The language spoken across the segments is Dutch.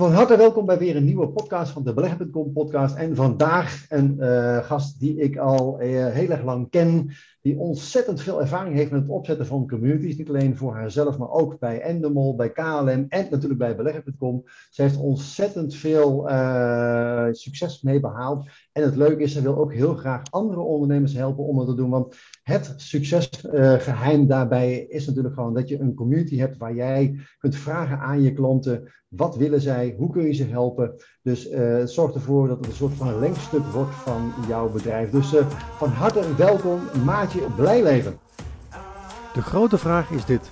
Van harte welkom bij weer een nieuwe podcast van de Beleggen.com podcast. En vandaag een uh, gast die ik al uh, heel erg lang ken, die ontzettend veel ervaring heeft met het opzetten van communities. Niet alleen voor haarzelf, maar ook bij Endemol, bij KLM en natuurlijk bij Beleggen.com. Ze heeft ontzettend veel uh, succes mee behaald. En het leuke is, ze wil ook heel graag andere ondernemers helpen om het te doen. Want het succesgeheim daarbij is natuurlijk gewoon dat je een community hebt waar jij kunt vragen aan je klanten. Wat willen zij? Hoe kun je ze helpen? Dus uh, zorg ervoor dat het een soort van lengstuk wordt van jouw bedrijf. Dus van harte welkom, Maatje Blijleven. De grote vraag is dit.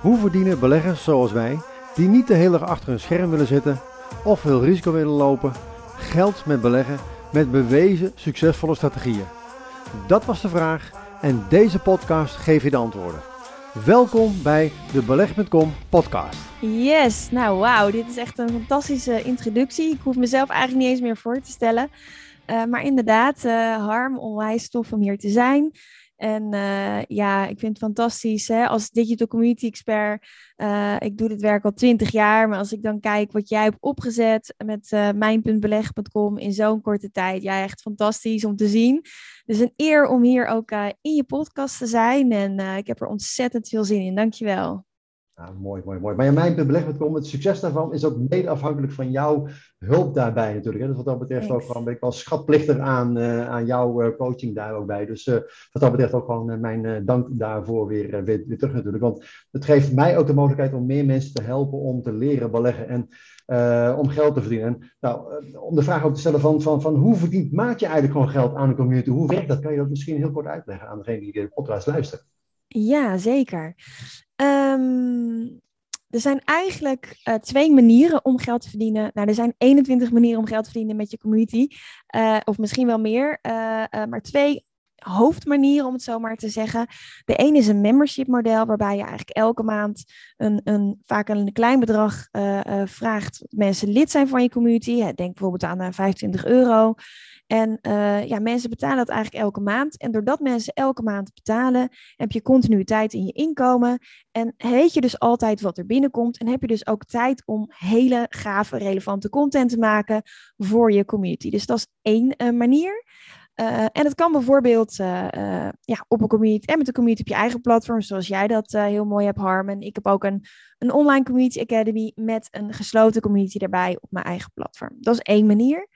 Hoe verdienen beleggers zoals wij, die niet de hele dag achter een scherm willen zitten of veel risico willen lopen, geld met beleggen met bewezen succesvolle strategieën? Dat was de vraag en deze podcast geeft je de antwoorden. Welkom bij de Beleg.com podcast. Yes, nou wauw, dit is echt een fantastische introductie. Ik hoef mezelf eigenlijk niet eens meer voor te stellen. Uh, maar inderdaad, uh, Harm, onwijs tof om hier te zijn. En uh, ja, ik vind het fantastisch hè? als digital community expert. Ik doe dit werk al twintig jaar, maar als ik dan kijk wat jij hebt opgezet met mijn.beleg.com in zo'n korte tijd. Ja, echt fantastisch om te zien. Dus een eer om hier ook in je podcast te zijn. En ik heb er ontzettend veel zin in. Dankjewel. Ja, mooi, mooi, mooi. Maar ja, mijn beleg.com, het succes daarvan is ook mede afhankelijk van jouw hulp daarbij natuurlijk. Hè. Dus wat dat betreft ook gewoon, ben ik wel schatplichtig aan, uh, aan jouw uh, coaching daar ook bij. Dus uh, wat dat betreft ook gewoon mijn dank daarvoor weer, weer, weer, terug natuurlijk. Want het geeft mij ook de mogelijkheid om meer mensen te helpen om te leren beleggen en om geld te verdienen. En, nou, om de vraag ook te stellen van, van, van hoe verdient Maatje eigenlijk gewoon geld aan de community? Hoe werkt dat? Kan je dat misschien heel kort uitleggen aan degene die de podcast luistert? Ja, zeker. Um, er zijn eigenlijk uh, twee manieren om geld te verdienen. Nou, er zijn 21 manieren om geld te verdienen met je community. Uh, of misschien wel meer. Uh, maar twee hoofdmanieren, om het zo maar te zeggen. De een is een membership model, waarbij je eigenlijk elke maand een, een, vaak een klein bedrag vraagt. Mensen lid zijn van je community. Denk bijvoorbeeld aan 25 euro. En uh, ja, mensen betalen dat eigenlijk elke maand. En doordat mensen elke maand betalen, heb je continuïteit in je inkomen. En weet je dus altijd wat er binnenkomt. En heb je dus ook tijd om hele gave, relevante content te maken voor je community. Dus dat is één uh, manier. Uh, en het kan bijvoorbeeld uh, uh, ja, op een community en met een community op je eigen platform, zoals jij dat heel mooi hebt, Harm. ik heb ook een, een online community academy met een gesloten community daarbij op mijn eigen platform. Dat is één manier.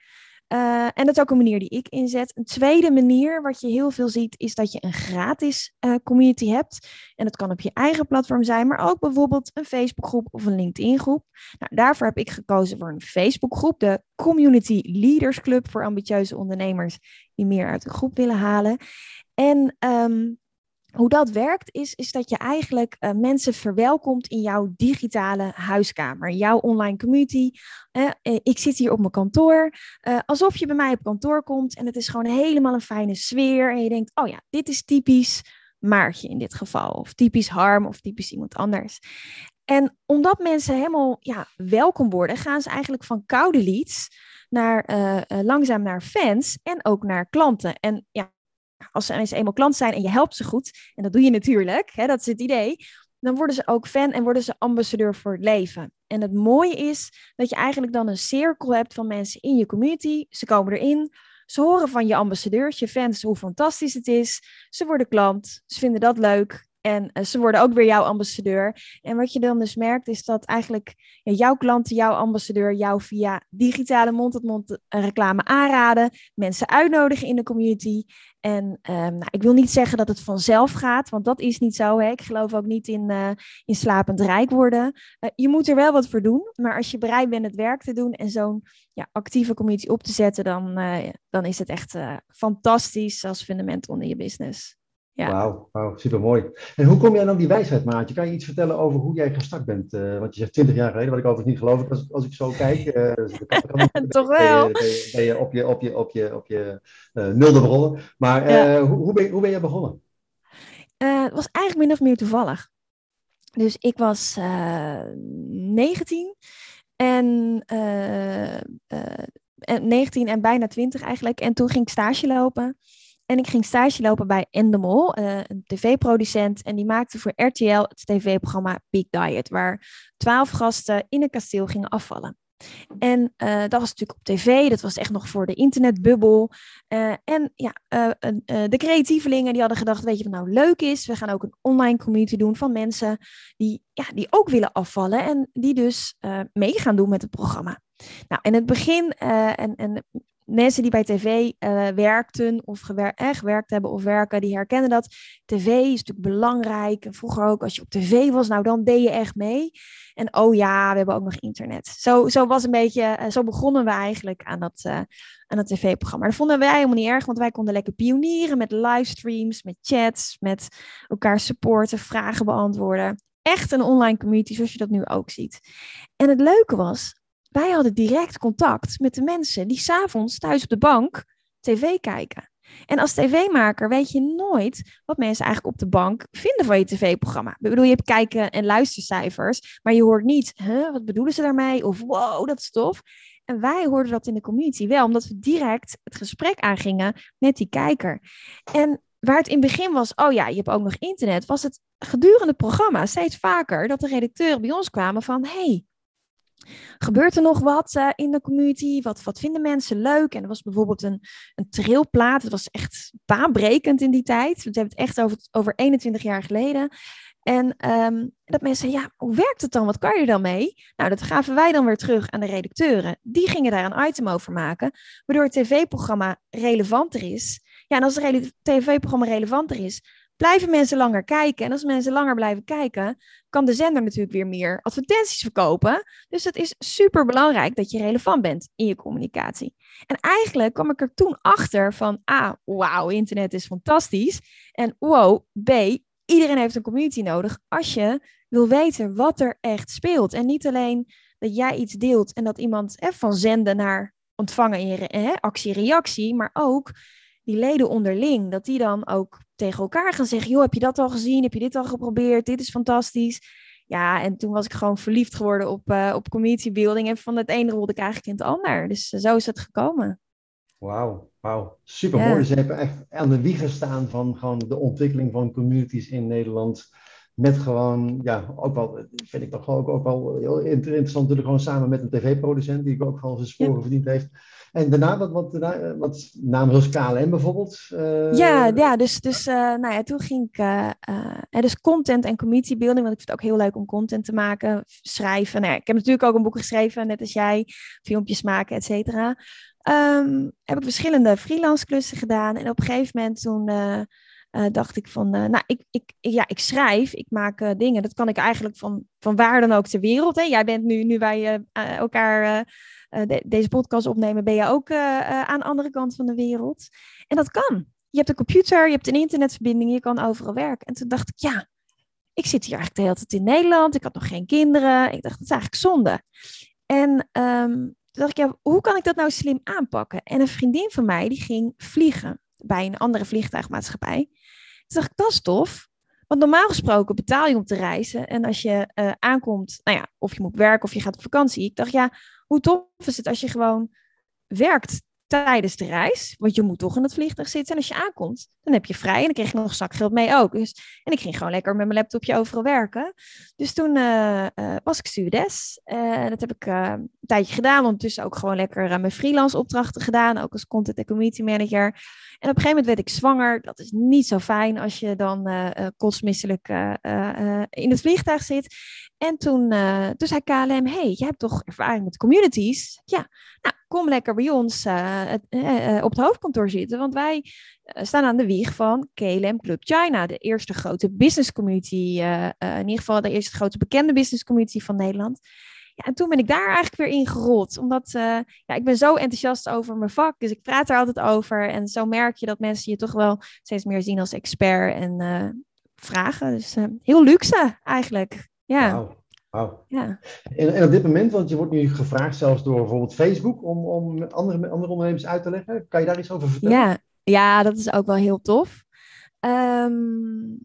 Uh, en dat is ook een manier die ik inzet. Een tweede manier, wat je heel veel ziet, is dat je een gratis uh, community hebt. En dat kan op je eigen platform zijn, maar ook bijvoorbeeld een Facebookgroep of een LinkedIn-groep. Nou, daarvoor heb ik gekozen voor een Facebookgroep, de Community Leaders Club voor ambitieuze ondernemers die meer uit de groep willen halen. En um, hoe dat werkt, is, is dat je eigenlijk uh, mensen verwelkomt in jouw digitale huiskamer, jouw online community. Uh, ik zit hier op mijn kantoor, alsof je bij mij op kantoor komt en het is gewoon helemaal een fijne sfeer. En je denkt, oh ja, dit is typisch Maartje in dit geval, of typisch Harm, of typisch iemand anders. En omdat mensen helemaal ja, welkom worden, gaan ze eigenlijk van koude leads naar, langzaam naar fans en ook naar klanten. En ja, als ze eenmaal klant zijn en je helpt ze goed, en dat doe je natuurlijk, hè, dat is het idee, dan worden ze ook fan en worden ze ambassadeur voor het leven. En het mooie is dat je eigenlijk dan een cirkel hebt van mensen in je community. Ze komen erin, ze horen van je ambassadeurs, je fans, hoe fantastisch het is. Ze worden klant, ze vinden dat leuk. En uh, ze worden ook weer jouw ambassadeur. En wat je dan dus merkt, is dat eigenlijk ja, jouw klanten, jouw ambassadeur, jou via digitale mond-tot-mond -mond reclame aanraden, mensen uitnodigen in de community. En um, nou, ik wil niet zeggen dat het vanzelf gaat, want dat is niet zo. Hè? Ik geloof ook niet in, uh, in slapend rijk worden. Je moet er wel wat voor doen, maar als je bereid bent het werk te doen en zo'n ja, actieve community op te zetten, dan, dan is het echt fantastisch als fundament onder je business. Ja. Wauw, wow, super mooi. En hoe kom jij dan die wijsheid, Maatje? Kan je iets vertellen over hoe jij gestart bent? Uh, want je zegt 20 jaar geleden, wat ik overigens niet geloof als, als ik zo kijk. Uh, dus Toch wel? Ben je, ben je op je, op je, op je, op je uh, nulde begonnen. Maar ja. hoe, hoe, ben, hoe ben je begonnen? het was eigenlijk min of meer toevallig. Dus ik was 19 en 19 en bijna 20 eigenlijk. En toen ging ik stage lopen. En ik ging stage lopen bij Endemol, uh, een tv-producent. En die maakte voor RTL het tv-programma Big Diet, waar twaalf gasten in een kasteel gingen afvallen. En uh, dat was natuurlijk op tv, dat was echt nog voor de internetbubbel. Uh, en ja, uh, de creatievelingen die hadden gedacht, weet je wat nou leuk is? We gaan ook een online community doen van mensen die, ja, die ook willen afvallen en die dus mee gaan doen met het programma. Nou, in het begin, en, en mensen die bij tv uh, werkten of gewer eh, gewerkt hebben of werken, die herkennen dat. TV is natuurlijk belangrijk. En vroeger ook, als je op tv was, nou dan deed je echt mee. En oh ja, we hebben ook nog internet. Zo, zo was een beetje, uh, zo begonnen we eigenlijk aan dat, aan dat tv-programma. Dat vonden wij helemaal niet erg, want wij konden lekker pionieren met livestreams, met chats, met elkaar supporten, vragen beantwoorden. Echt een online community, zoals je dat nu ook ziet. En het leuke was, wij hadden direct contact met de mensen die s'avonds thuis op de bank tv kijken. En als tv-maker weet je nooit wat mensen eigenlijk op de bank vinden van je tv-programma. Ik bedoel, je hebt kijken- en luistercijfers, maar je hoort niet, huh, wat bedoelen ze daarmee? Of wow, dat is tof. En wij hoorden dat in de community wel, omdat we direct het gesprek aangingen met die kijker. En waar het in het begin was, oh ja, je hebt ook nog internet, was het gedurende het programma steeds vaker dat de redacteuren bij ons kwamen van, hey, Gebeurt er nog wat uh, in de community? Wat, wat vinden mensen leuk? En er was bijvoorbeeld een, een trailplaat. Het was echt baanbrekend in die tijd. We hebben het echt over, over 21 jaar geleden. En um, dat mensen ja, hoe werkt het dan? Wat kan je dan mee? Nou, dat gaven wij dan weer terug aan de redacteuren. Die gingen daar een item over maken, waardoor het tv-programma relevanter is. Ja, en als het tv-programma relevanter is, blijven mensen langer kijken. En als mensen langer blijven kijken, kan de zender natuurlijk weer meer advertenties verkopen. Dus het is super belangrijk dat je relevant bent in je communicatie. En eigenlijk kwam ik er toen achter van, ah, wauw, internet is fantastisch. En wow, B, iedereen heeft een community nodig als je wil weten wat er echt speelt. En niet alleen dat jij iets deelt en dat iemand van zenden naar ontvangen in actie-reactie, maar ook die leden onderling, dat die dan ook tegen elkaar gaan zeggen: joh, heb je dat al gezien? Heb je dit al geprobeerd? Dit is fantastisch. Ja, en toen was ik gewoon verliefd geworden op, uh, op community building. En van het ene rolde ik eigenlijk in het ander. Dus uh, zo is het gekomen. Wauw, wauw. Super mooi. Ja. Ze hebben echt aan de wieg gestaan van gewoon de ontwikkeling van communities in Nederland. Met gewoon, ja, ook wel, vind ik toch ook, ook wel heel interessant, natuurlijk gewoon samen met een tv-producent, die ook gewoon zijn sporen ja. verdiend heeft. En daarna, wat, wat, namen zoals KLM bijvoorbeeld? Uh... Ja, ja, dus, dus uh, nou ja, toen ging ik, dus content en community building, want ik vind het ook heel leuk om content te maken, schrijven. Nou ja, ik heb natuurlijk ook een boek geschreven, net als jij, filmpjes maken, et cetera. Um, heb ik verschillende freelance klussen gedaan en op een gegeven moment toen... Dacht ik van, nou, ik, ik, ja, ik schrijf, ik maak dingen. Dat kan ik eigenlijk van, van waar dan ook ter wereld. Hè? Jij bent nu, nu wij elkaar de, deze podcast opnemen, ben je ook aan de andere kant van de wereld. En dat kan. Je hebt een computer, je hebt een internetverbinding, je kan overal werken. En toen dacht ik, ja, ik zit hier eigenlijk de hele tijd in Nederland. Ik had nog geen kinderen. Ik dacht, dat is eigenlijk zonde. En um, toen dacht ik, ja, hoe kan ik dat nou slim aanpakken? En een vriendin van mij, die ging vliegen bij een andere vliegtuigmaatschappij. Toen dacht ik, dat is tof. Want normaal gesproken betaal je om te reizen. En als je aankomt, nou ja, of je moet werken of je gaat op vakantie. Ik dacht, ja, hoe tof is het als je gewoon werkt tijdens de reis. Want je moet toch in het vliegtuig zitten. En als je aankomt, dan heb je vrij. En dan kreeg je nog zakgeld mee ook. Dus, en ik ging gewoon lekker met mijn laptopje overal werken. Dus toen uh, uh, was ik stewardess. Uh, dat heb ik een tijdje gedaan. Ondertussen ook gewoon lekker mijn freelance opdrachten gedaan. Ook als content en community manager. En op een gegeven moment werd ik zwanger. Dat is niet zo fijn als je dan kostmisselijk in het vliegtuig zit. En toen, toen zei KLM, hey, jij hebt toch ervaring met communities? Ja, nou, kom lekker bij ons uh, uh, op het hoofdkantoor zitten, want wij staan aan de wieg van KLM Club China, de eerste grote business community, in ieder geval de eerste grote bekende business community van Nederland. Ja, en toen ben ik daar eigenlijk weer ingerold, omdat ja, ik ben zo enthousiast over mijn vak, dus ik praat er altijd over. En zo merk je dat mensen je toch wel steeds meer zien als expert en vragen. Dus heel luxe eigenlijk. Ja. Wow. Wow. Ja. En, en, op dit moment, want je wordt nu gevraagd zelfs door bijvoorbeeld Facebook om, om andere, andere ondernemers uit te leggen. Kan je daar iets over vertellen? Ja, ja dat is ook wel heel tof. Um,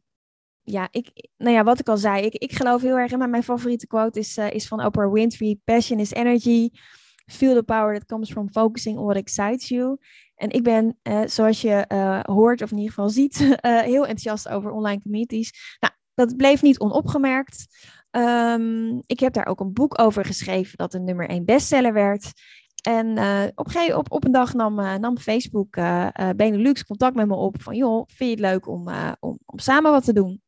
ja, ik, nou ja, wat ik al zei, ik, ik geloof heel erg in, maar mijn favoriete quote is, uh, is van Oprah Winfrey, passion is energy, feel the power that comes from focusing on what excites you. En ik ben, uh, zoals je uh, hoort, of in ieder geval ziet, heel enthousiast over online communities. Nou, dat bleef niet onopgemerkt. Ehm, ik heb daar ook een boek over geschreven dat een nummer 1 bestseller werd. En uh, op, een dag nam, uh, nam Facebook uh, Benelux contact met me op van joh, vind je het leuk om, om, om samen wat te doen?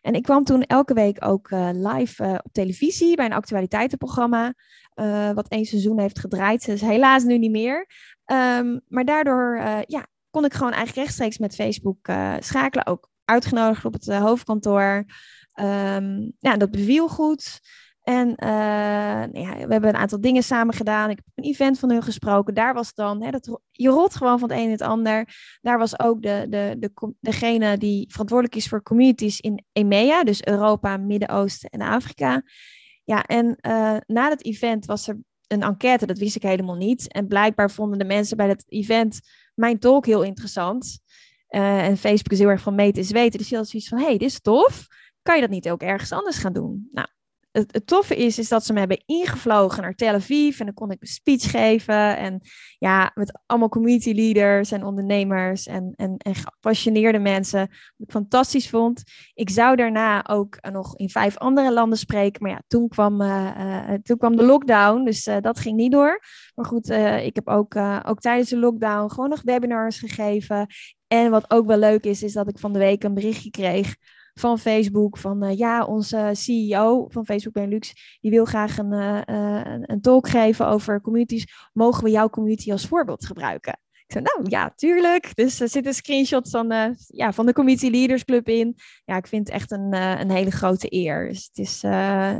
En ik kwam toen elke week ook live op televisie bij een actualiteitenprogramma, wat één seizoen heeft gedraaid. Dus helaas nu niet meer. Um, maar daardoor ja, kon ik gewoon eigenlijk rechtstreeks met Facebook schakelen. Ook uitgenodigd op het hoofdkantoor. Um, ja, dat beviel goed. En uh, nou ja, we hebben een aantal dingen samen gedaan. Ik heb een event van hun gesproken. Daar was dan, hè, dat, je rolt gewoon van het een in het ander. Daar was ook de, de, de, degene die verantwoordelijk is voor communities in EMEA, dus Europa, Midden-Oosten en Afrika. Ja, en uh, na het event was er een enquête, dat wist ik helemaal niet. En blijkbaar vonden de mensen bij dat event mijn talk heel interessant. Uh, en Facebook is heel erg van meten is weten. Dus je had zoiets van, hey, dit is tof. Kan je dat niet ook ergens anders gaan doen? Nou, het, toffe is, is dat ze me hebben ingevlogen naar Tel Aviv. En dan kon ik een speech geven. En ja, met allemaal community leaders en ondernemers en, en, en gepassioneerde mensen. Wat ik fantastisch vond. Ik zou daarna ook nog in vijf andere landen spreken. Maar ja, toen kwam, uh, uh, toen kwam de lockdown. Dus dat ging niet door. Maar goed, ik heb ook, ook tijdens de lockdown gewoon nog webinars gegeven. En wat ook wel leuk is, is dat ik van de week een berichtje kreeg van Facebook. Van uh, ja, onze CEO van Facebook Benelux, die wil graag een, uh, een, een, talk geven over communities. Mogen we jouw community als voorbeeld gebruiken? Ik zei, nou ja, tuurlijk. Dus er zitten screenshots van, uh, ja, van de Community Leaders Club in. Ja, ik vind het echt een, een hele grote eer. Dus het is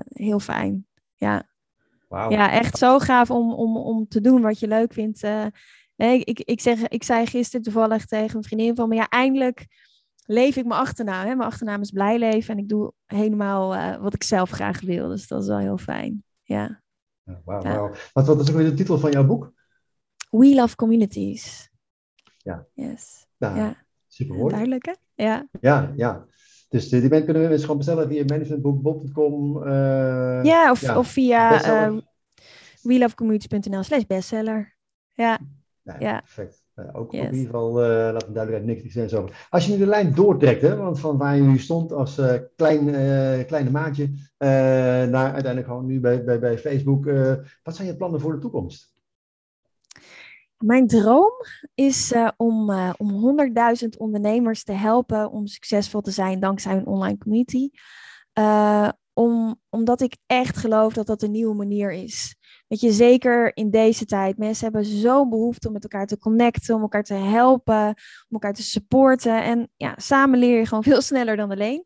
heel fijn. Ja. Wow. ja, echt zo gaaf om, om, om te doen wat je leuk vindt. ik, ik, ik, zeg, ik zei gisteren toevallig tegen een vriendin van me, ja, eindelijk leef ik mijn achternaam. Hè? Mijn achternaam is blij leven en ik doe helemaal uh, wat ik zelf graag wil. Dus dat is wel heel fijn. Ja. ja Wauw, ja. wow. Wat, wat is ook weer de titel van jouw boek? We Love Communities. Ja. Yes. Nou, ja. Super mooi. Duidelijk hè? Ja. Ja, ja. Dus die mensen kunnen we mensen gewoon bestellen via managementboek.com. Uh, ja, of, ja, of via uh, welovecommunities.nl slash bestseller. Ja. ja. ja. Perfect. Uh, ook, yes. in ieder geval, uh, laat een duidelijkheid niks zijn over. Als je nu de lijn doortrekt, hè, want van waar je nu stond als uh, klein, kleine maatje, naar uiteindelijk gewoon nu bij, bij, bij Facebook, wat zijn je plannen voor de toekomst? Mijn droom is om, om 100.000 ondernemers te helpen om succesvol te zijn dankzij een online community. om, omdat ik echt geloof dat dat een nieuwe manier is. Weet je, zeker in deze tijd. Mensen hebben zo'n behoefte om met elkaar te connecten, om elkaar te helpen, om elkaar te supporten. En ja, samen leer je gewoon veel sneller dan alleen.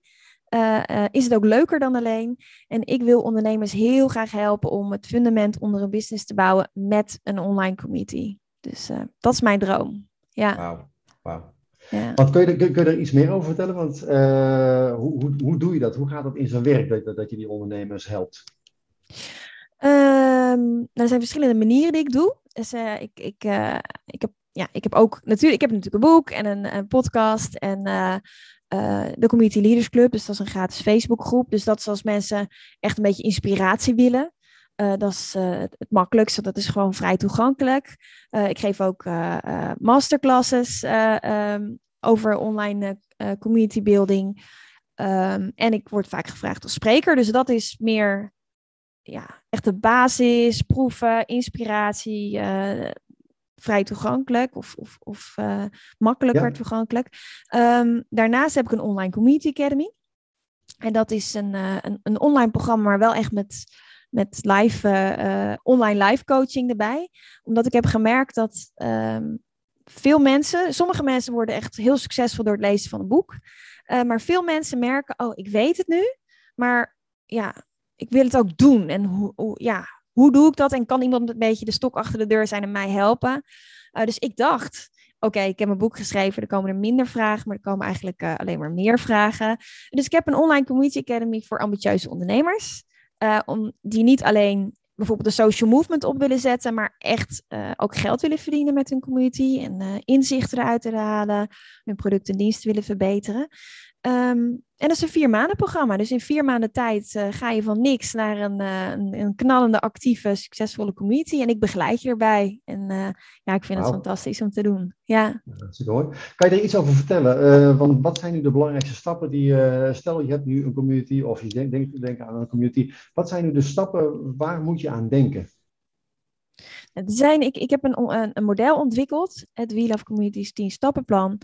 Uh, uh, is het ook leuker dan alleen? En ik wil ondernemers heel graag helpen om het fundament onder een business te bouwen met een online community. Dus uh, dat is mijn droom. Ja. Wauw. Wauw. Ja. Want kun je, kun, kun je er iets meer over vertellen? Want hoe, hoe, hoe doe je dat? Hoe gaat dat in zijn werk dat, dat je die ondernemers helpt? Um, er zijn verschillende manieren die ik doe. Dus uh, ik, ik, uh, ik, heb, ja, ik heb ook natuurlijk, ik heb natuurlijk een boek en een, podcast en uh, de Community Leaders Club. Dus dat is een gratis Facebookgroep. Dus dat is als mensen echt een beetje inspiratie willen. dat is het, makkelijkste, dat is gewoon vrij toegankelijk. ik geef ook masterclasses um, over online community building. Um, en ik word vaak gevraagd als spreker. Dus dat is meer ja, echt de basis, proeven, inspiratie, uh, vrij toegankelijk of, of, of uh, makkelijker ja. toegankelijk. Um, daarnaast heb ik een online community academy. En dat is een, uh, een, een, online programma, maar wel echt met, met live, online live coaching erbij. Omdat ik heb gemerkt dat um, veel mensen, sommige mensen worden echt heel succesvol door het lezen van een boek. maar veel mensen merken, oh, ik weet het nu, maar ja, ik wil het ook doen. En hoe, hoe, ja, hoe doe ik dat? En kan iemand een beetje de stok achter de deur zijn en mij helpen? Uh, dus ik dacht, oké, ik heb een boek geschreven, er komen er minder vragen, maar er komen eigenlijk uh, alleen maar meer vragen. Dus ik heb een online community academy voor ambitieuze ondernemers. Uh, om die niet alleen bijvoorbeeld de social movement op willen zetten, maar echt ook geld willen verdienen met hun community en inzichten eruit te halen, hun product en diensten willen verbeteren. Ehm, en dat is een vier maanden programma. Dus in vier maanden tijd uh, ga je van niks naar een, uh, een, een, knallende, actieve, succesvolle community. En ik begeleid je erbij. En uh, ja, ik vind wow. het fantastisch om te doen. Ja. Mooi. Kan je er iets over vertellen? want wat zijn nu de belangrijkste stappen die, stel je hebt nu een community of je denkt denk, denk aan een community. Wat zijn nu de stappen, waar moet je aan denken? zijn, ik, ik heb een, een, een model ontwikkeld, het Wheel of Communities 10 stappenplan.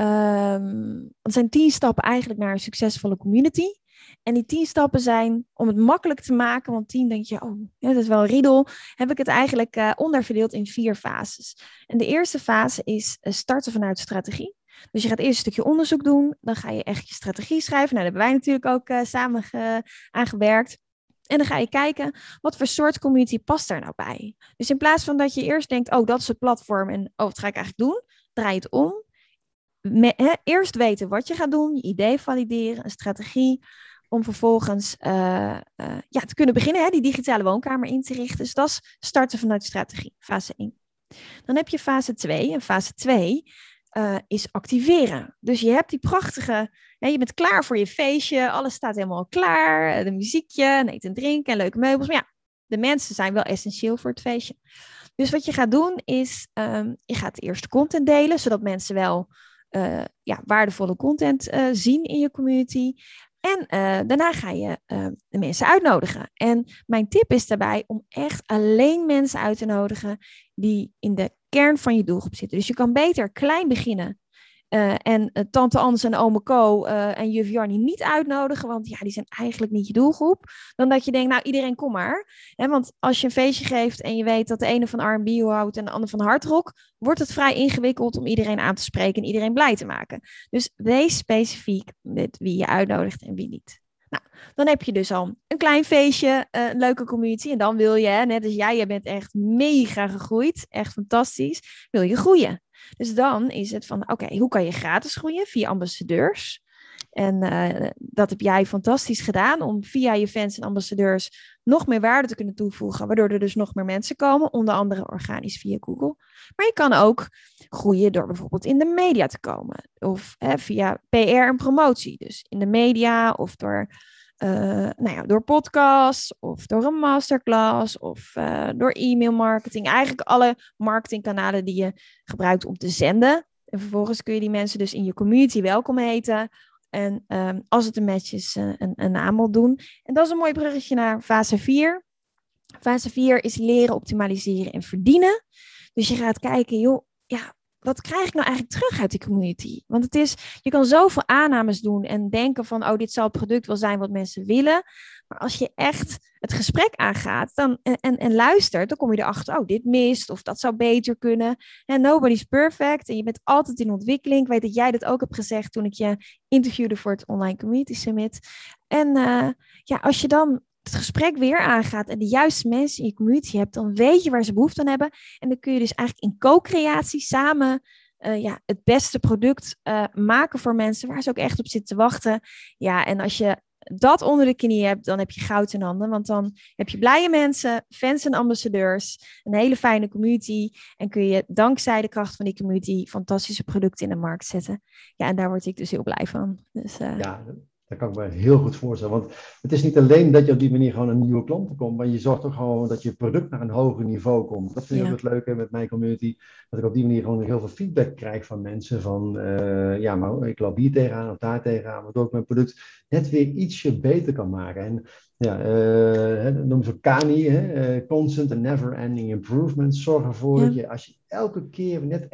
Um, zijn tien stappen eigenlijk naar een succesvolle community. En die tien stappen zijn om het makkelijk te maken, want tien denk je, oh, ja, dat is wel een riedel, heb ik het eigenlijk uh, onderverdeeld in vier fases. En de eerste fase is uh, starten vanuit strategie. Dus je gaat eerst een stukje onderzoek doen, dan ga je echt je strategie schrijven. Nou, daar hebben wij natuurlijk ook uh, samen aangewerkt. En dan ga je kijken, wat voor soort community past daar nou bij? Dus in plaats van dat je eerst denkt, oh, dat is het platform en oh, wat ga ik eigenlijk doen? Draai het om eerst weten wat je gaat doen, je idee valideren, een strategie, om vervolgens uh, uh, ja, te kunnen beginnen, hè, die digitale woonkamer in te richten. Dus dat is starten vanuit strategie, fase 1. Dan heb je fase 2. En fase 2 uh, eh, is activeren. Dus je hebt die prachtige, hè, je bent klaar voor je feestje, alles staat helemaal klaar, de muziekje, en eten en drinken en leuke meubels. Maar ja, de mensen zijn wel essentieel voor het feestje. Dus wat je gaat doen is, um, je gaat eerst content delen, zodat mensen wel uh, ja, waardevolle content uh, zien in je community. En uh, daarna ga je de mensen uitnodigen. En mijn tip is daarbij om echt alleen mensen uit te nodigen die in de kern van je doelgroep zitten. Dus je kan beter klein beginnen uh, en uh, tante Ans en ome Co uh, en juf Jarnie niet uitnodigen, want ja, die zijn eigenlijk niet je doelgroep. Dan dat je denkt, nou iedereen kom maar. Hè, want als je een feestje geeft en je weet dat de ene van R&B houdt en de ander van hardrock, wordt het vrij ingewikkeld om iedereen aan te spreken en iedereen blij te maken. Dus wees specifiek met wie je uitnodigt en wie niet. Nou, dan heb je dus al een klein feestje, een leuke community. En dan wil je, net als jij, je bent echt mega gegroeid, echt fantastisch, wil je groeien. Dus dan is het van, oké, hoe kan je gratis groeien? Via ambassadeurs. En uh, dat heb jij fantastisch gedaan om via je fans en ambassadeurs nog meer waarde te kunnen toevoegen, waardoor er dus nog meer mensen komen, onder andere organisch via Google. Maar je kan ook groeien door bijvoorbeeld in de media te komen of via PR en promotie. Dus in de media of door uh, nou ja, door podcasts of door een masterclass of uh, door e-mail marketing. Eigenlijk alle marketingkanalen die je gebruikt om te zenden. En vervolgens kun je die mensen dus in je community welkom heten. En um, als het een match is, uh, een, een aanbod doen. En dat is een mooi bruggetje naar fase 4. Fase 4 is leren, optimaliseren en verdienen. Dus je gaat kijken, joh, ja, wat krijg ik nou eigenlijk terug uit die community? Want het is, je kan zoveel aannames doen en denken van, oh, dit zal het product wel zijn wat mensen willen. Maar als je echt het gesprek aangaat dan, en, en, luistert, dan kom je erachter, oh, dit mist of dat zou beter kunnen. En nobody's perfect en je bent altijd in ontwikkeling. Ik weet dat jij dat ook hebt gezegd toen ik je interviewde voor het Online Community Summit. En uh, ja, als je dan het gesprek weer aangaat en de juiste mensen in je community hebt, dan weet je waar ze behoefte aan hebben. En dan kun je dus eigenlijk in co-creatie samen uh, ja, het beste product uh, maken voor mensen waar ze ook echt op zitten te wachten. Ja, en als je dat onder de knie hebt, dan heb je goud in handen. Want dan heb je blije mensen, fans en ambassadeurs, een hele fijne community. En kun je dankzij de kracht van die community fantastische producten in de markt zetten. Ja, en daar word ik dus heel blij van. Dus, uh, ja, dat kan ik me heel goed voorstellen. Want het is niet alleen dat je op die manier gewoon een nieuwe klant komt, maar je zorgt ook gewoon dat je product naar een hoger niveau komt. Dat vind ik ja. ook het leuke met mijn community. Dat ik op die manier gewoon heel veel feedback krijg van mensen. Van uh, ja, maar ik loop hier tegenaan of daar tegenaan. Waardoor ik mijn product net weer ietsje beter kan maken. En ja, uh, noemen ze KANI, hè, uh, Constant and Never Ending Improvement. Zorg ervoor ja. dat je als je elke keer net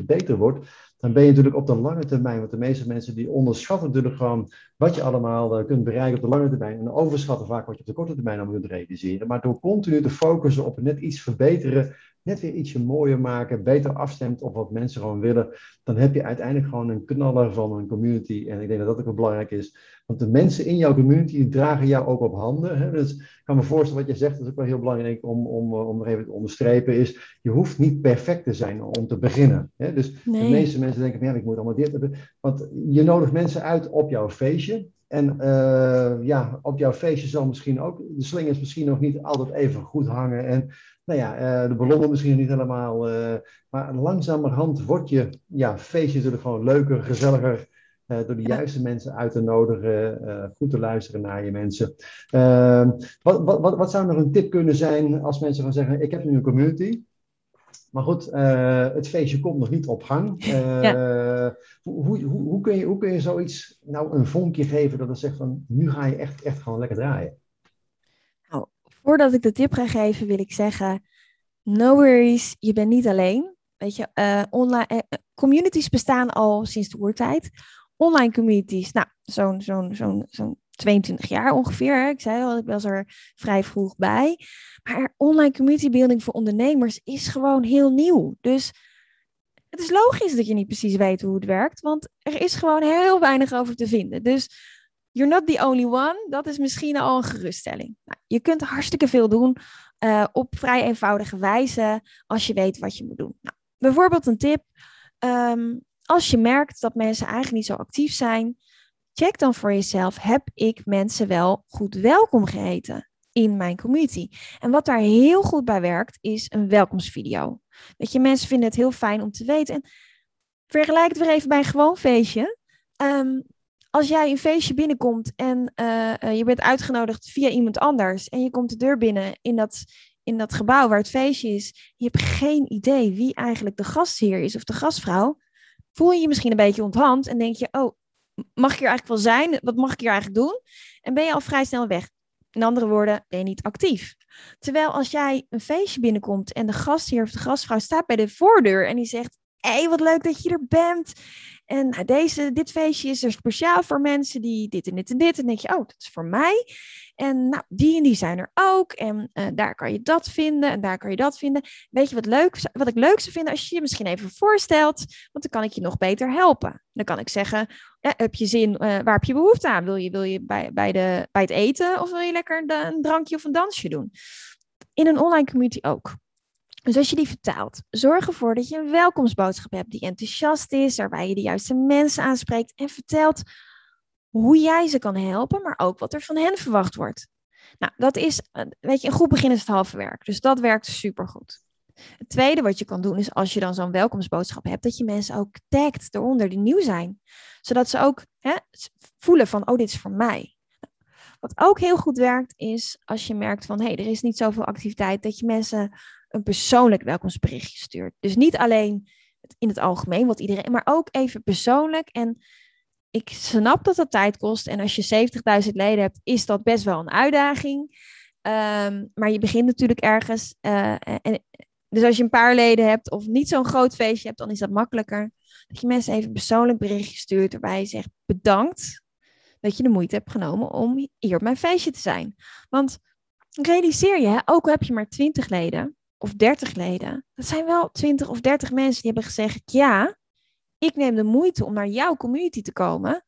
1% beter wordt dan ben je natuurlijk op de lange termijn, want de meeste mensen die onderschatten natuurlijk gewoon wat je allemaal uh, kunt bereiken op de lange termijn en overschatten vaak wat je op de korte termijn allemaal kunt realiseren. Maar door continu te focussen op net iets verbeteren, net weer ietsje mooier maken, beter afstemt op wat mensen gewoon willen, dan heb je uiteindelijk gewoon een knaller van een community. En ik denk dat dat ook wel belangrijk is. Want de mensen in jouw community dragen jou ook op handen. Hè? Dus ik kan me voorstellen wat je zegt, dat is ook wel heel belangrijk om, om, eh, om er even te onderstrepen, is je hoeft niet perfect te zijn om te beginnen. Hè? Dus nee. de meeste mensen denken van ja, ik moet allemaal dit hebben. Want je nodigt mensen uit op jouw feestje. En uh, ja, op jouw feestje zal misschien ook de slingers misschien nog niet altijd even goed hangen. En nou ja, uh, de ballonnen misschien niet helemaal. Uh, maar langzamerhand wordt je ja, feestje natuurlijk gewoon leuker, gezelliger. door de juiste mensen uit te nodigen, goed te luisteren naar je mensen. Ehm, wat, wat, wat, wat zou nog een tip kunnen zijn als mensen gaan zeggen, ik heb nu een community, maar goed, uh, het feestje komt nog niet op gang. Uh, hoe, hoe, hoe, kun je, hoe kun je zoiets nou een vonkje geven dat het zegt van nu ga je echt, echt gewoon lekker draaien? Nou, voordat ik de tip ga geven, wil ik zeggen: no worries, je bent niet alleen. Weet je, uh, online, communities bestaan al sinds de oertijd. Online communities, nou, zo'n zo'n zo'n zo'n 22 jaar ongeveer. Ik zei al, ik was er vrij vroeg bij. Maar online community building voor ondernemers is gewoon heel nieuw. Dus het is logisch dat je niet precies weet hoe het werkt, want er is gewoon heel weinig over te vinden. Dus you're not the only one, dat is misschien al een geruststelling. Nou, je kunt hartstikke veel doen uh, op vrij eenvoudige wijze als je weet wat je moet doen. Nou, bijvoorbeeld een tip. Um, als je merkt dat mensen eigenlijk niet zo actief zijn, check dan voor jezelf: heb ik mensen wel goed welkom geheten in mijn community? En wat daar heel goed bij werkt, is een welkomstvideo. Weet je, mensen vinden het heel fijn om te weten. En vergelijk het weer even bij een gewoon feestje. Um, als jij een feestje binnenkomt en uh, je bent uitgenodigd via iemand anders en je komt de deur binnen in dat, in dat gebouw waar het feestje is, je hebt geen idee wie eigenlijk de gastheer is of de gastvrouw, voel je je misschien een beetje onthand en denk je, oh, mag ik hier eigenlijk wel zijn? Wat mag ik hier eigenlijk doen? En ben je al vrij snel weg. In andere woorden, ben je niet actief. Terwijl als jij een feestje binnenkomt en de gastheer of de gastvrouw staat bij de voordeur en die zegt: Hé, wat leuk dat je er bent. En nou, deze, dit feestje is er speciaal voor mensen die dit en dit en dit. En denk je, oh, dat is voor mij. En nou, die en die zijn er ook. En uh, daar kan je dat vinden en daar kan je dat vinden. Weet je wat, leuk, wat ik leuk zou vinden als je je misschien even voorstelt? Want dan kan ik je nog beter helpen. Dan kan ik zeggen, eh, heb je zin, uh, waar heb je behoefte aan? Wil je, wil je bij, bij, de, bij het eten of wil je lekker een drankje of een dansje doen? In een online community ook. Dus als je die vertaalt, zorg ervoor dat je een welkomstboodschap hebt die enthousiast is, waarbij je de juiste mensen aanspreekt en vertelt hoe jij ze kan helpen, maar ook wat er van hen verwacht wordt. Nou, dat is, weet je, een goed begin is het halve werk. Dus dat werkt supergoed. Het tweede wat je kan doen is als je dan zo'n welkomstboodschap hebt, dat je mensen ook tagt eronder die nieuw zijn. Zodat ze ook hè, voelen van, oh, dit is voor mij. Wat ook heel goed werkt is als je merkt van, hé, hey, er is niet zoveel activiteit, dat je mensen een persoonlijk welkomstberichtje stuurt. Dus niet alleen in het algemeen, wat iedereen, maar ook even persoonlijk. En ik snap dat dat tijd kost. En als je 70.000 leden hebt, is dat best wel een uitdaging. Ehm, maar je begint natuurlijk ergens. Uh, en, dus als je een paar leden hebt of niet zo'n groot feestje hebt, dan is dat makkelijker. Dat je mensen even een persoonlijk berichtje stuurt waarbij je zegt bedankt dat je de moeite hebt genomen om hier op mijn feestje te zijn. Want realiseer je, ook al heb je maar 20 leden, of 30 leden. Dat zijn wel 20 of 30 mensen die hebben gezegd: ja, ik neem de moeite om naar jouw community te komen.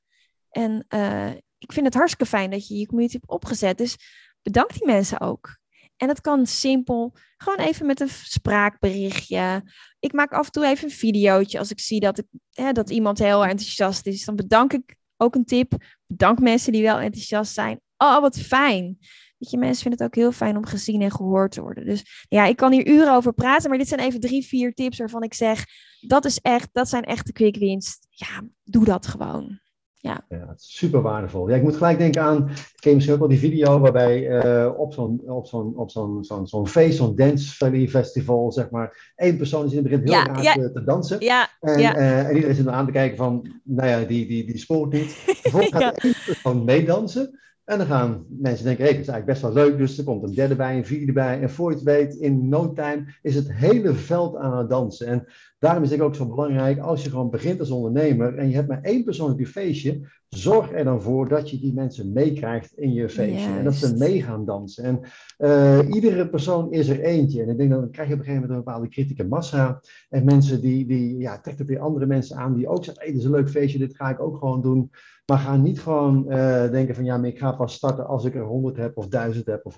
En uh, ik vind het hartstikke fijn dat je je community hebt opgezet. Dus bedank die mensen ook. En dat kan simpel, gewoon even met een spraakberichtje. Ik maak af en toe even een videootje als ik zie dat, ik, hè, dat iemand heel enthousiast is. Dan bedank ik ook een tip. Bedank mensen die wel enthousiast zijn. Oh, wat fijn. Weet je, mensen vinden het ook heel fijn om gezien en gehoord te worden. Dus ja, ik kan hier uren over praten, maar dit zijn even drie, vier tips waarvan ik zeg, dat is echt, dat zijn echt de quick wins. Ja, doe dat gewoon. Ja. ja, super waardevol. Ja, ik moet gelijk denken aan, ik ken misschien ook wel die video waarbij uh, op zo'n op zo'n op zo'n zo'n zo'n feest, zo'n dance valley festival, zeg maar, één persoon is in het begin heel ja, graag te, te, dansen. Ja, en. Uh, en iedereen zit er aan te kijken van, nou ja, die, die, die spoort niet. Vervolgens gaat één persoon meedansen. En dan gaan mensen denken, hey, dat is eigenlijk best wel leuk. Dus er komt een derde bij, een vierde bij. En voor je het weet, in no time is het hele veld aan het dansen. En daarom is het ook zo belangrijk, als je gewoon begint als ondernemer en je hebt maar één persoon op je feestje, zorg er dan voor dat je die mensen meekrijgt in je feestje. En dat ze mee gaan dansen. En uh, iedere persoon is er eentje. En ik denk dat dan krijg je op een gegeven moment een bepaalde kritieke massa. En mensen die, die ja, trekken weer andere mensen aan die ook zeggen, hey, dit is een leuk feestje, dit ga ik ook gewoon doen. Maar ga niet gewoon uh, denken van ja, maar ik ga pas starten als ik er 100 heb of 1000 heb of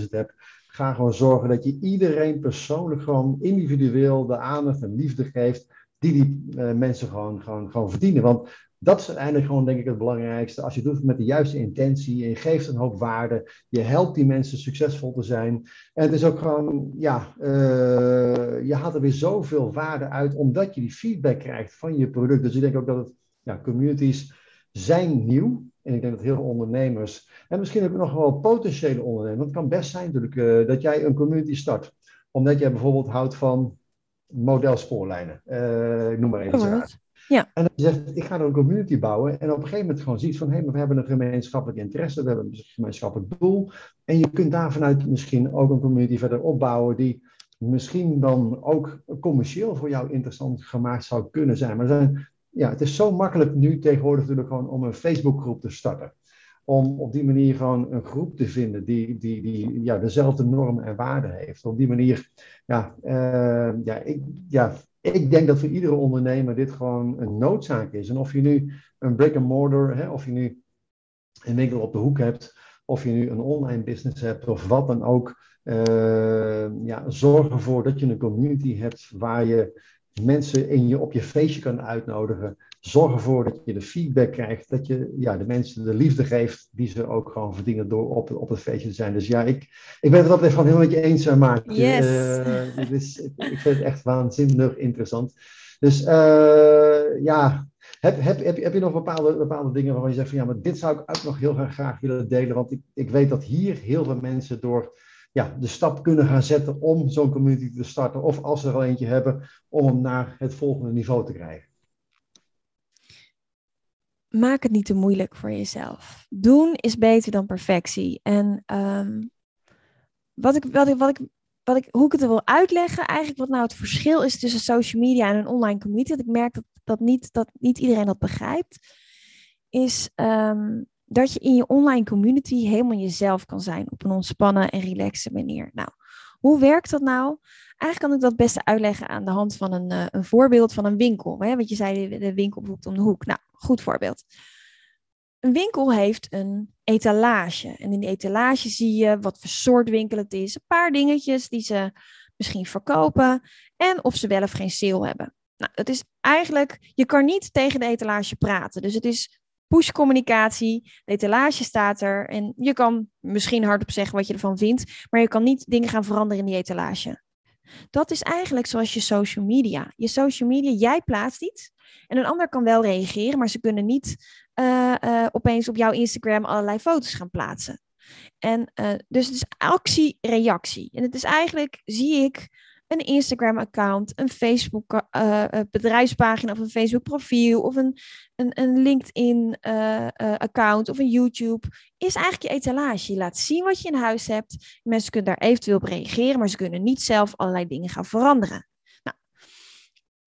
100.000 heb. Ga gewoon zorgen dat je iedereen persoonlijk gewoon individueel de aandacht en liefde geeft die die uh, mensen gewoon, gewoon, gewoon verdienen. Want dat is uiteindelijk gewoon denk ik het belangrijkste. Als je doet met de juiste intentie en je geeft een hoop waarde, je helpt die mensen succesvol te zijn. En het is ook gewoon, ja, uh, je haalt er weer zoveel waarde uit omdat je die feedback krijgt van je product. Dus ik denk ook dat het ja, communities zijn nieuw. En ik denk dat heel veel ondernemers, en misschien ook nog wel potentiële ondernemers, het kan best zijn natuurlijk uh, dat jij een community start. Omdat jij bijvoorbeeld houdt van modelspoorlijnen. Uh, ik noem maar even iets. Ja. En dat je zegt, ik ga er een community bouwen. En op een gegeven moment gewoon ziet van, hé, hey, maar we hebben een gemeenschappelijk interesse, we hebben een gemeenschappelijk doel. En je kunt daar vanuit misschien ook een community verder opbouwen die misschien dan ook commercieel voor jou interessant gemaakt zou kunnen zijn. Maar zijn, ja, het is zo makkelijk nu tegenwoordig natuurlijk gewoon om een Facebookgroep te starten. Om op die manier gewoon een groep te vinden die, die, die ja, dezelfde normen en waarden heeft. Op die manier, ja, uh, ja, ik, ja, ik denk dat voor iedere ondernemer dit gewoon een noodzaak is. En of je nu een brick and mortar, hè, of je nu een winkel op de hoek hebt, of je nu een online business hebt, of wat dan ook. Uh, ja, zorg ervoor dat je een community hebt waar je mensen in je, op je feestje kan uitnodigen. Zorg ervoor dat je de feedback krijgt, dat je ja, de mensen de liefde geeft die ze ook gewoon verdienen door op, op het feestje te zijn. Dus ja, ik, ik ben het dat even helemaal met je eens, maar yes. Uh, is, ik vind het echt waanzinnig interessant. Dus uh, ja, heb, heb, heb, heb je nog bepaalde, bepaalde dingen waarvan je zegt van ja, maar dit zou ik ook nog heel graag willen delen, want ik, ik weet dat hier heel veel mensen door ja, de stap kunnen gaan zetten om zo'n community te starten. Of als ze er al eentje hebben, om hem naar het volgende niveau te krijgen. Maak het niet te moeilijk voor jezelf. Doen is beter dan perfectie. En um, wat ik, wat ik, wat ik, hoe ik het wil uitleggen, eigenlijk wat nou het verschil is tussen social media en een online community. Dat ik merk dat, dat, niet, dat niet iedereen dat begrijpt. Is um, dat je in je online community helemaal jezelf kan zijn op een ontspannen en relaxe manier. Nou, hoe werkt dat nou? Eigenlijk kan ik dat beste uitleggen aan de hand van een, uh, een voorbeeld van een winkel. Hè? Want je zei de winkel bijvoorbeeld om de hoek. Nou, goed voorbeeld. Een winkel heeft een etalage. En in die etalage zie je wat voor soort winkel het is. Een paar dingetjes die ze misschien verkopen. En of ze wel of geen sale hebben. Nou, dat is eigenlijk, je kan niet tegen de etalage praten. Dus het is push-communicatie. De etalage staat er en je kan misschien hardop zeggen wat je ervan vindt, maar je kan niet dingen gaan veranderen in die etalage. Dat is eigenlijk zoals je social media. Je social media, jij plaatst iets en een ander kan wel reageren, maar ze kunnen niet uh, uh, opeens op jouw Instagram allerlei foto's gaan plaatsen. En uh, dus het is actie-reactie. En het is eigenlijk, zie ik, een Instagram-account, een Facebook-bedrijfspagina uh, of een Facebook-profiel of een, een, een LinkedIn-account uh, of een YouTube, is eigenlijk je etalage. Je laat zien wat je in huis hebt. Mensen kunnen daar eventueel op reageren, maar ze kunnen niet zelf allerlei dingen gaan veranderen. Nou,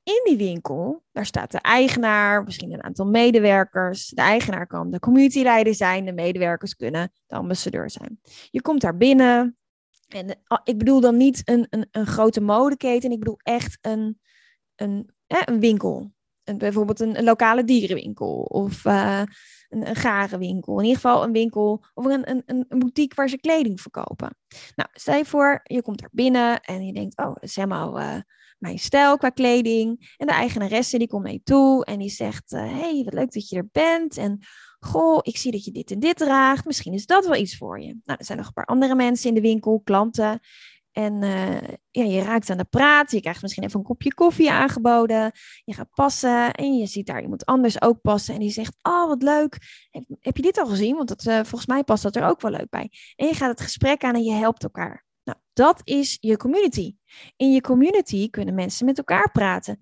in die winkel, daar staat de eigenaar, misschien een aantal medewerkers. De eigenaar kan de communityleider zijn, de medewerkers kunnen de ambassadeur zijn. Je komt daar binnen, en ah, ik bedoel dan niet een, een, een grote modeketen, ik bedoel echt een, een, een winkel. Een, bijvoorbeeld een, lokale dierenwinkel of uh, een, een garenwinkel. In ieder geval een winkel of een, een, een boutique waar ze kleding verkopen. Nou, stel je voor, je komt daar binnen en je denkt, oh, dat is helemaal mijn stijl qua kleding. En de eigenaresse die komt mee toe en die zegt, hé, uh, hey, wat leuk dat je er bent. En Goh, ik zie dat je dit en dit draagt. Misschien is dat wel iets voor je. Nou, er zijn nog een paar andere mensen in de winkel, klanten. En uh, ja, je raakt aan de praat. Je krijgt misschien even een kopje koffie aangeboden. Je gaat passen en je ziet daar iemand anders ook passen. En die zegt, oh wat leuk. Heb, je dit al gezien? Want dat, uh, volgens mij past dat er ook wel leuk bij. En je gaat het gesprek aan en je helpt elkaar. Nou, dat is je community. In je community kunnen mensen met elkaar praten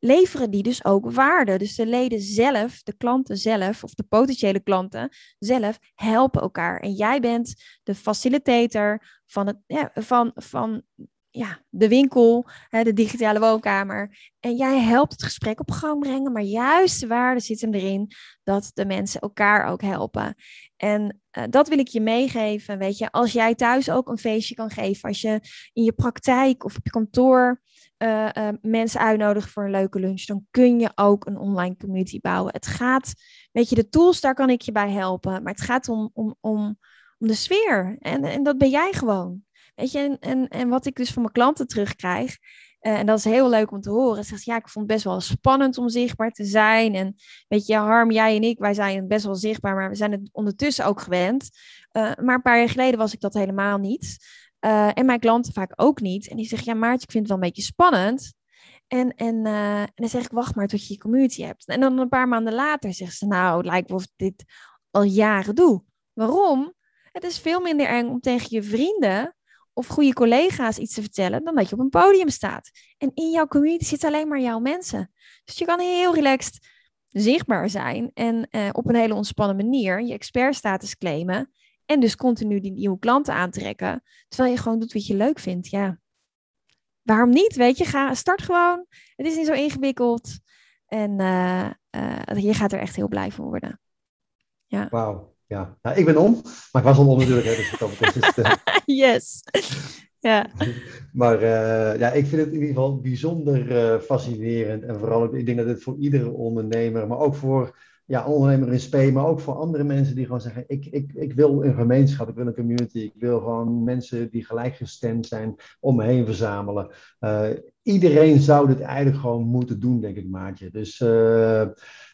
leveren die dus ook waarde. Dus de leden zelf, de klanten zelf, of de potentiële klanten zelf, helpen elkaar. En jij bent de facilitator van, het, ja, van, van ja, de winkel, hè, de digitale woonkamer. En jij helpt het gesprek op gang brengen, maar juist de waarde zit hem erin dat de mensen elkaar ook helpen. En uh, dat wil ik je meegeven, weet je, als jij thuis ook een feestje kan geven, als je in je praktijk of op je kantoor uh, uh, mensen uitnodigen voor een leuke lunch, dan kun je ook een online community bouwen. Het gaat, weet je, de tools, daar kan ik je bij helpen, maar het gaat om, om, om, om de sfeer. En, en dat ben jij gewoon. Weet je, en, en, wat ik dus van mijn klanten terugkrijg, uh, en dat is heel leuk om te horen. Zegt ja, ik vond het best wel spannend om zichtbaar te zijn. En weet je, Harm, jij en ik, wij zijn best wel zichtbaar, maar we zijn het ondertussen ook gewend. Maar een paar jaar geleden was ik dat helemaal niet. Uh, en mijn klanten vaak ook niet. En die zeggen, ja Maartje, ik vind het wel een beetje spannend. En, en, eh, en dan zeg ik, wacht maar tot je je community hebt. En dan een paar maanden later zegt ze, nou, lijkt wel of ik dit al jaren doe. Waarom? Het is veel minder eng om tegen je vrienden of goede collega's iets te vertellen dan dat je op een podium staat. En in jouw community zitten alleen maar jouw mensen. Dus je kan heel relaxed zichtbaar zijn en eh, op een hele ontspannen manier je expertstatus claimen. En dus continu die nieuwe klanten aantrekken. Terwijl je gewoon doet wat je leuk vindt. Ja, waarom niet? Weet je, ga, start gewoon. Het is niet zo ingewikkeld. En uh, uh, je gaat er echt heel blij van worden. Ja. Wauw. Ja. Nou, ik ben om, maar ik was al om natuurlijk. Hè, dus het is, uh... yes. ja. Maar ja, ik vind het in ieder geval bijzonder fascinerend. En vooral, ik denk dat het voor iedere ondernemer, maar ook voor ja, ondernemer in spe, maar ook voor andere mensen die gewoon zeggen: ik, ik, ik wil een gemeenschap, ik wil een community, ik wil gewoon mensen die gelijkgestemd zijn om me heen verzamelen. Uh, iedereen zou dit eigenlijk gewoon moeten doen, denk ik, Maatje. Dus, uh,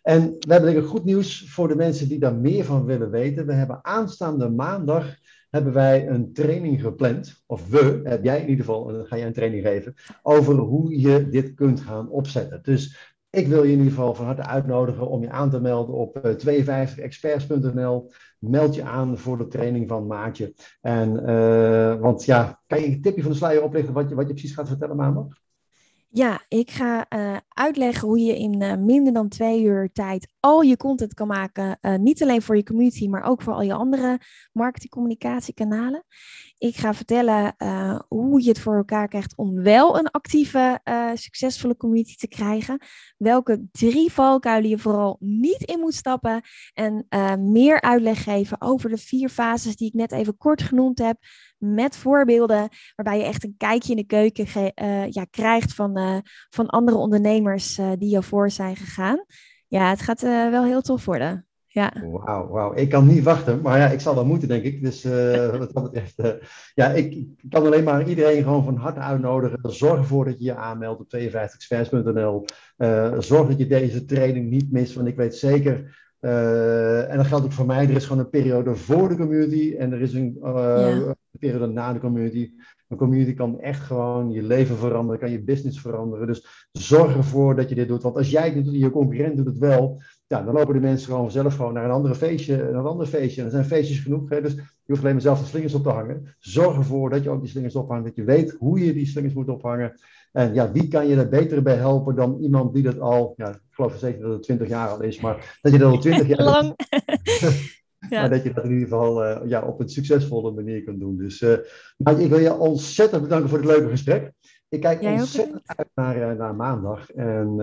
en we hebben denk ik goed nieuws voor de mensen die daar meer van willen weten. We hebben aanstaande maandag hebben wij een training gepland, of we, heb jij in ieder geval, dan ga jij een training geven, over hoe je dit kunt gaan opzetten. Dus ik wil je in ieder geval van harte uitnodigen om je aan te melden op 52experts.nl. Meld je aan voor de training van Maatje. En, uh, want ja, kan je een tipje van de sluier oplichten wat je, wat je precies gaat vertellen maandag? Ja, ik ga uh, uitleggen hoe je in minder dan twee uur tijd al je content kan maken. Uh, niet alleen voor je community, maar ook voor al je andere marketingcommunicatiekanalen. Ik ga vertellen hoe je het voor elkaar krijgt om wel een actieve, succesvolle community te krijgen. Welke drie valkuilen je vooral niet in moet stappen. En meer uitleg geven over de vier fases die ik net even kort genoemd heb met voorbeelden waarbij je echt een kijkje in de keuken ja, krijgt van, van andere ondernemers die jou voor zijn gegaan. Ja, het gaat wel heel tof worden. Ja. Wauw, wauw. Ik kan niet wachten, maar ja, ik zal wel moeten, denk ik. Dus wat dat betreft, ja, ik, ik, kan alleen maar iedereen gewoon van harte uitnodigen. Zorg ervoor dat je je aanmeldt op 52experts.nl. zorg dat je deze training niet mist, want ik weet zeker uh, en dat geldt ook voor mij. Er is gewoon een periode voor de community en er is een, uh, ja. periode na de community. Een community kan echt gewoon je leven veranderen, kan je business veranderen. Dus zorg ervoor dat je dit doet. Want als jij dit doet en je concurrent doet het wel, ja, dan lopen de mensen gewoon zelf gewoon naar een andere feestje, naar een ander feestje. En er zijn feestjes genoeg. Hè? Dus je hoeft alleen maar zelf de slingers op te hangen. Zorg ervoor dat je ook die slingers ophangt, dat je weet hoe je die slingers moet ophangen. En ja, wie kan je er beter bij helpen dan iemand die dat al, ja, ik geloof zeker dat het 20 jaar al is, maar dat je dat al 20 jaar. Lang. ja. Maar dat je dat in ieder geval uh, ja, op een succesvolle manier kunt doen. Dus uh, maar ik wil je ontzettend bedanken voor het leuke gesprek. Ik kijk Jij ontzettend uit naar, uh, naar maandag. En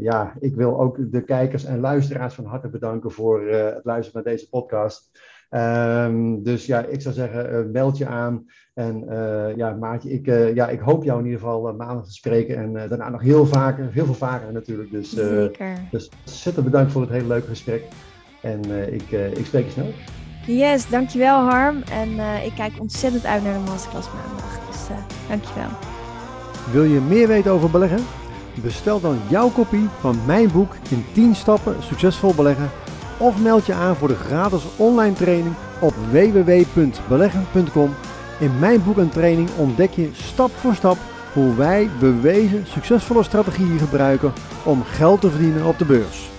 ja, ik wil ook de kijkers en luisteraars van harte bedanken voor het luisteren naar deze podcast. Um, dus ja, ik zou zeggen, meld je aan. En ja, Maatje, ik, ja, ik hoop jou in ieder geval maandag te spreken. En daarna nog heel vaker, heel veel vaker natuurlijk. Dus, Zeker. dus ontzettend bedankt voor het hele leuke gesprek. En ik, ik spreek je snel. Yes, dankjewel Harm. En ik kijk ontzettend uit naar de masterclass maandag. Dus dankjewel. Wil je meer weten over beleggen? Bestel dan jouw kopie van mijn boek in 10 stappen succesvol beleggen. Of meld je aan voor de gratis online training op www.beleggen.com in mijn boek en training ontdek je stap voor stap hoe wij bewezen succesvolle strategieën gebruiken om geld te verdienen op de beurs.